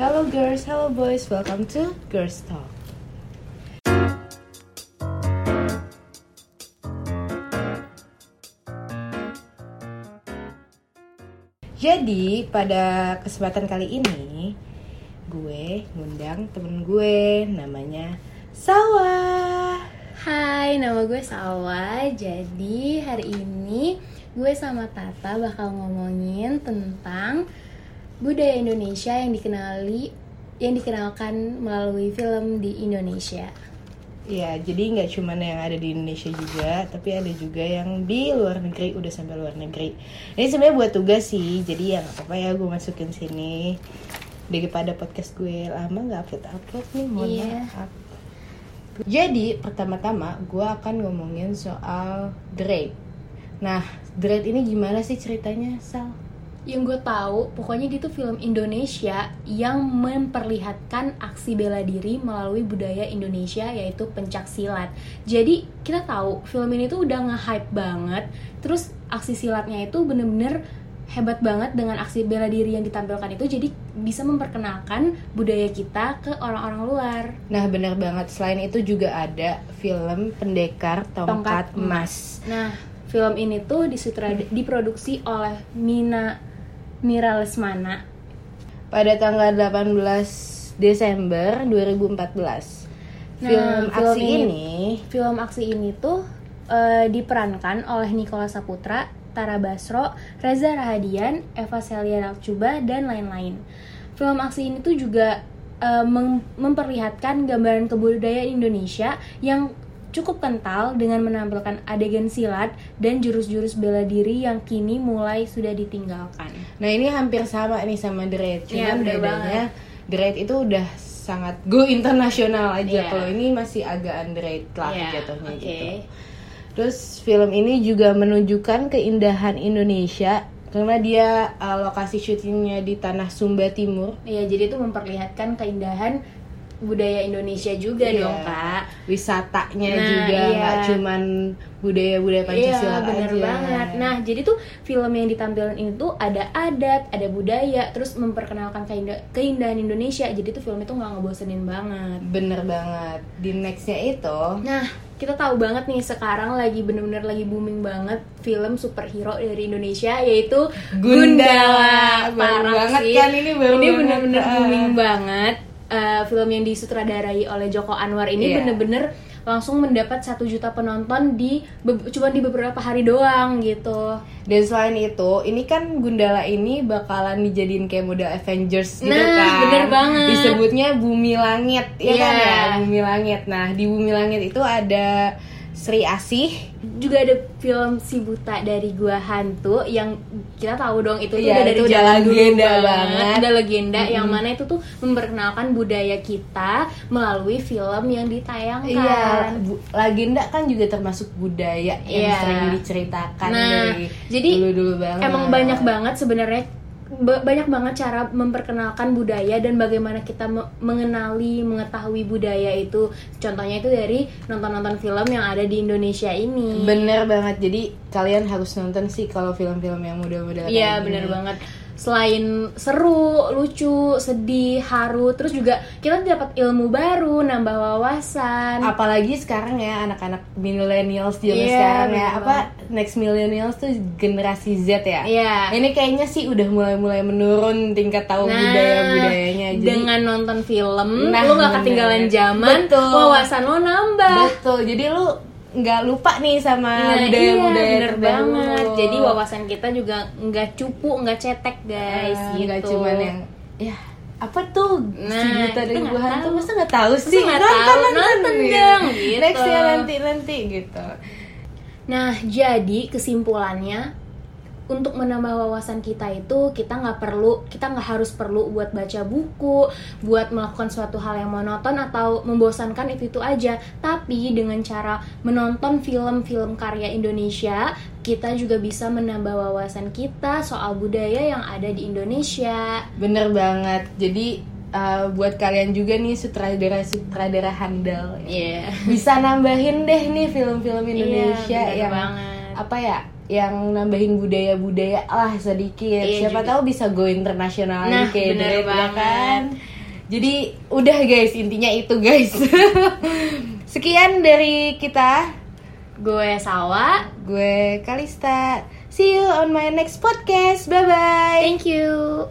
Hello girls, hello boys, welcome to Girls Talk. Jadi pada kesempatan kali ini gue ngundang temen gue namanya Sawah. Hai, nama gue Sawa. Jadi hari ini gue sama Tata bakal ngomongin tentang budaya Indonesia yang dikenali yang dikenalkan melalui film di Indonesia. Ya, jadi nggak cuman yang ada di Indonesia juga, tapi ada juga yang di luar negeri, udah sampai luar negeri. Ini sebenarnya buat tugas sih, jadi ya nggak apa-apa ya gue masukin sini daripada podcast gue lama nggak upload upload nih, mohon Iya. maaf. Jadi pertama-tama gue akan ngomongin soal Drake. Nah, Drake ini gimana sih ceritanya, Sal? Yang gue tahu, pokoknya dia tuh film Indonesia yang memperlihatkan aksi bela diri melalui budaya Indonesia yaitu pencak silat. Jadi kita tahu film ini tuh udah nge-hype banget. Terus aksi silatnya itu bener-bener hebat banget dengan aksi bela diri yang ditampilkan itu jadi bisa memperkenalkan budaya kita ke orang-orang luar. Nah, benar banget. Selain itu juga ada film Pendekar Tongkat, Tongkat Emas. Nah, film ini tuh disutrad diproduksi oleh Mina Mira Lesmana. pada tanggal 18 Desember 2014. Nah, film film aksi ini- ini, Film aksi ini tuh eh, diperankan oleh Nikola Saputra, Tara Basro, Reza Rahadian, Eva Celia Cuba dan lain-lain. Film aksi ini tuh juga eh, mem- memperlihatkan gambaran kebudayaan Indonesia yang cukup kental dengan menampilkan adegan silat dan jurus-jurus bela diri yang kini mulai sudah ditinggalkan. nah ini hampir sama nih sama The Raid. Iya, Cuman bener bedanya The Raid itu udah sangat go internasional aja. Iya. Kalau ini masih agak underrated lah Iya, jatuhnya oke. gitu. Terus film ini juga menunjukkan keindahan Indonesia karena dia uh, lokasi syutingnya di tanah Sumba Timur. Iya, jadi itu memperlihatkan keindahan budaya Indonesia juga Iya. dong, Kak. Wisatanya Nah, juga iya. nggak cuman budaya-budaya Pancasila Iya bener aja. banget. Nah jadi tuh film yang ditampilkan ini tuh ada adat, ada budaya, terus memperkenalkan keinda- keindahan Indonesia. Jadi tuh film itu nggak ngebosenin banget. Bener banget. Di nextnya itu, Nah kita tahu banget nih sekarang lagi bener-bener lagi booming banget film superhero dari Indonesia yaitu Gundala. Gundala. Baru banget sih. kan, ini baru Ini bener-bener Ah. booming banget. Eh, film yang disutradarai oleh Joko Anwar ini Iya. bener-bener langsung mendapat satu juta penonton di cuma di beberapa hari doang gitu. dan selain itu, ini kan Gundala ini bakalan dijadiin kayak model Avengers gitu Nah, kan. bener banget. Disebutnya Bumi Langit, ya kan Iya. ya? Bumi Langit. Nah, di Bumi Langit itu ada Sri Asih. Juga ada film Si Buta dari Gua Hantu yang kita tahu dong itu tuh udah dari itu udah dulu legenda banget. Udah legenda yang mana itu tuh memperkenalkan budaya kita melalui film yang ditayangkan. Iya, legenda kan juga termasuk budaya yang Iya. sering diceritakan Nah, dari jadi dulu-dulu banget. Emang banyak banget sebenarnya banyak banget cara memperkenalkan budaya dan bagaimana kita me- mengenali, mengetahui budaya itu. Contohnya itu dari nonton-nonton film yang ada di Indonesia ini. Bener banget. Jadi kalian harus nonton sih kalau film-film yang muda-muda Iya bener banget. Selain seru, lucu, sedih, haru, terus juga kita dapat ilmu baru, nambah wawasan. Apalagi sekarang ya anak-anak millennials zaman Iya, sekarang ya apa next millennials tuh generasi Z ya. Iya. Ini kayaknya sih udah mulai-mulai menurun tingkat tahu budaya-budayanya. Jadi Nah, dengan nonton film, Nah, lu gak ketinggalan zaman, Betul. wawasan lo nambah. betul. Jadi lu nggak lupa nih sama Nah, budaya-budaya iya, bener terdahulu. banget. Jadi wawasan kita juga nggak cupu, nggak cetek guys. Ah, gitu. nggak cuman yang ya apa tuh si Nah, gua hantu tahu. masa nggak tahu sih nggak tahu, nonton dong, gitu. next ya nanti nanti gitu Nah, jadi kesimpulannya untuk menambah wawasan kita itu kita nggak perlu kita nggak harus perlu buat baca buku buat melakukan suatu hal yang monoton atau membosankan itu itu aja. Tapi dengan cara menonton film-film karya Indonesia kita juga bisa menambah wawasan kita soal budaya yang ada di Indonesia. Bener banget. Jadi uh, buat kalian juga nih sutradara sutradara handal. Iya. Bisa nambahin deh nih film-film Indonesia Iya, bener yang banget. apa ya yang nambahin budaya-budaya lah sedikit Iya siapa juga. tahu bisa go internasional Nah, kayak bener Drake, ya banget. kan Jadi udah guys, intinya itu guys. Sekian dari kita. Gue Sawa. Gue Kalista. See you on my next podcast. Bye bye. Thank you.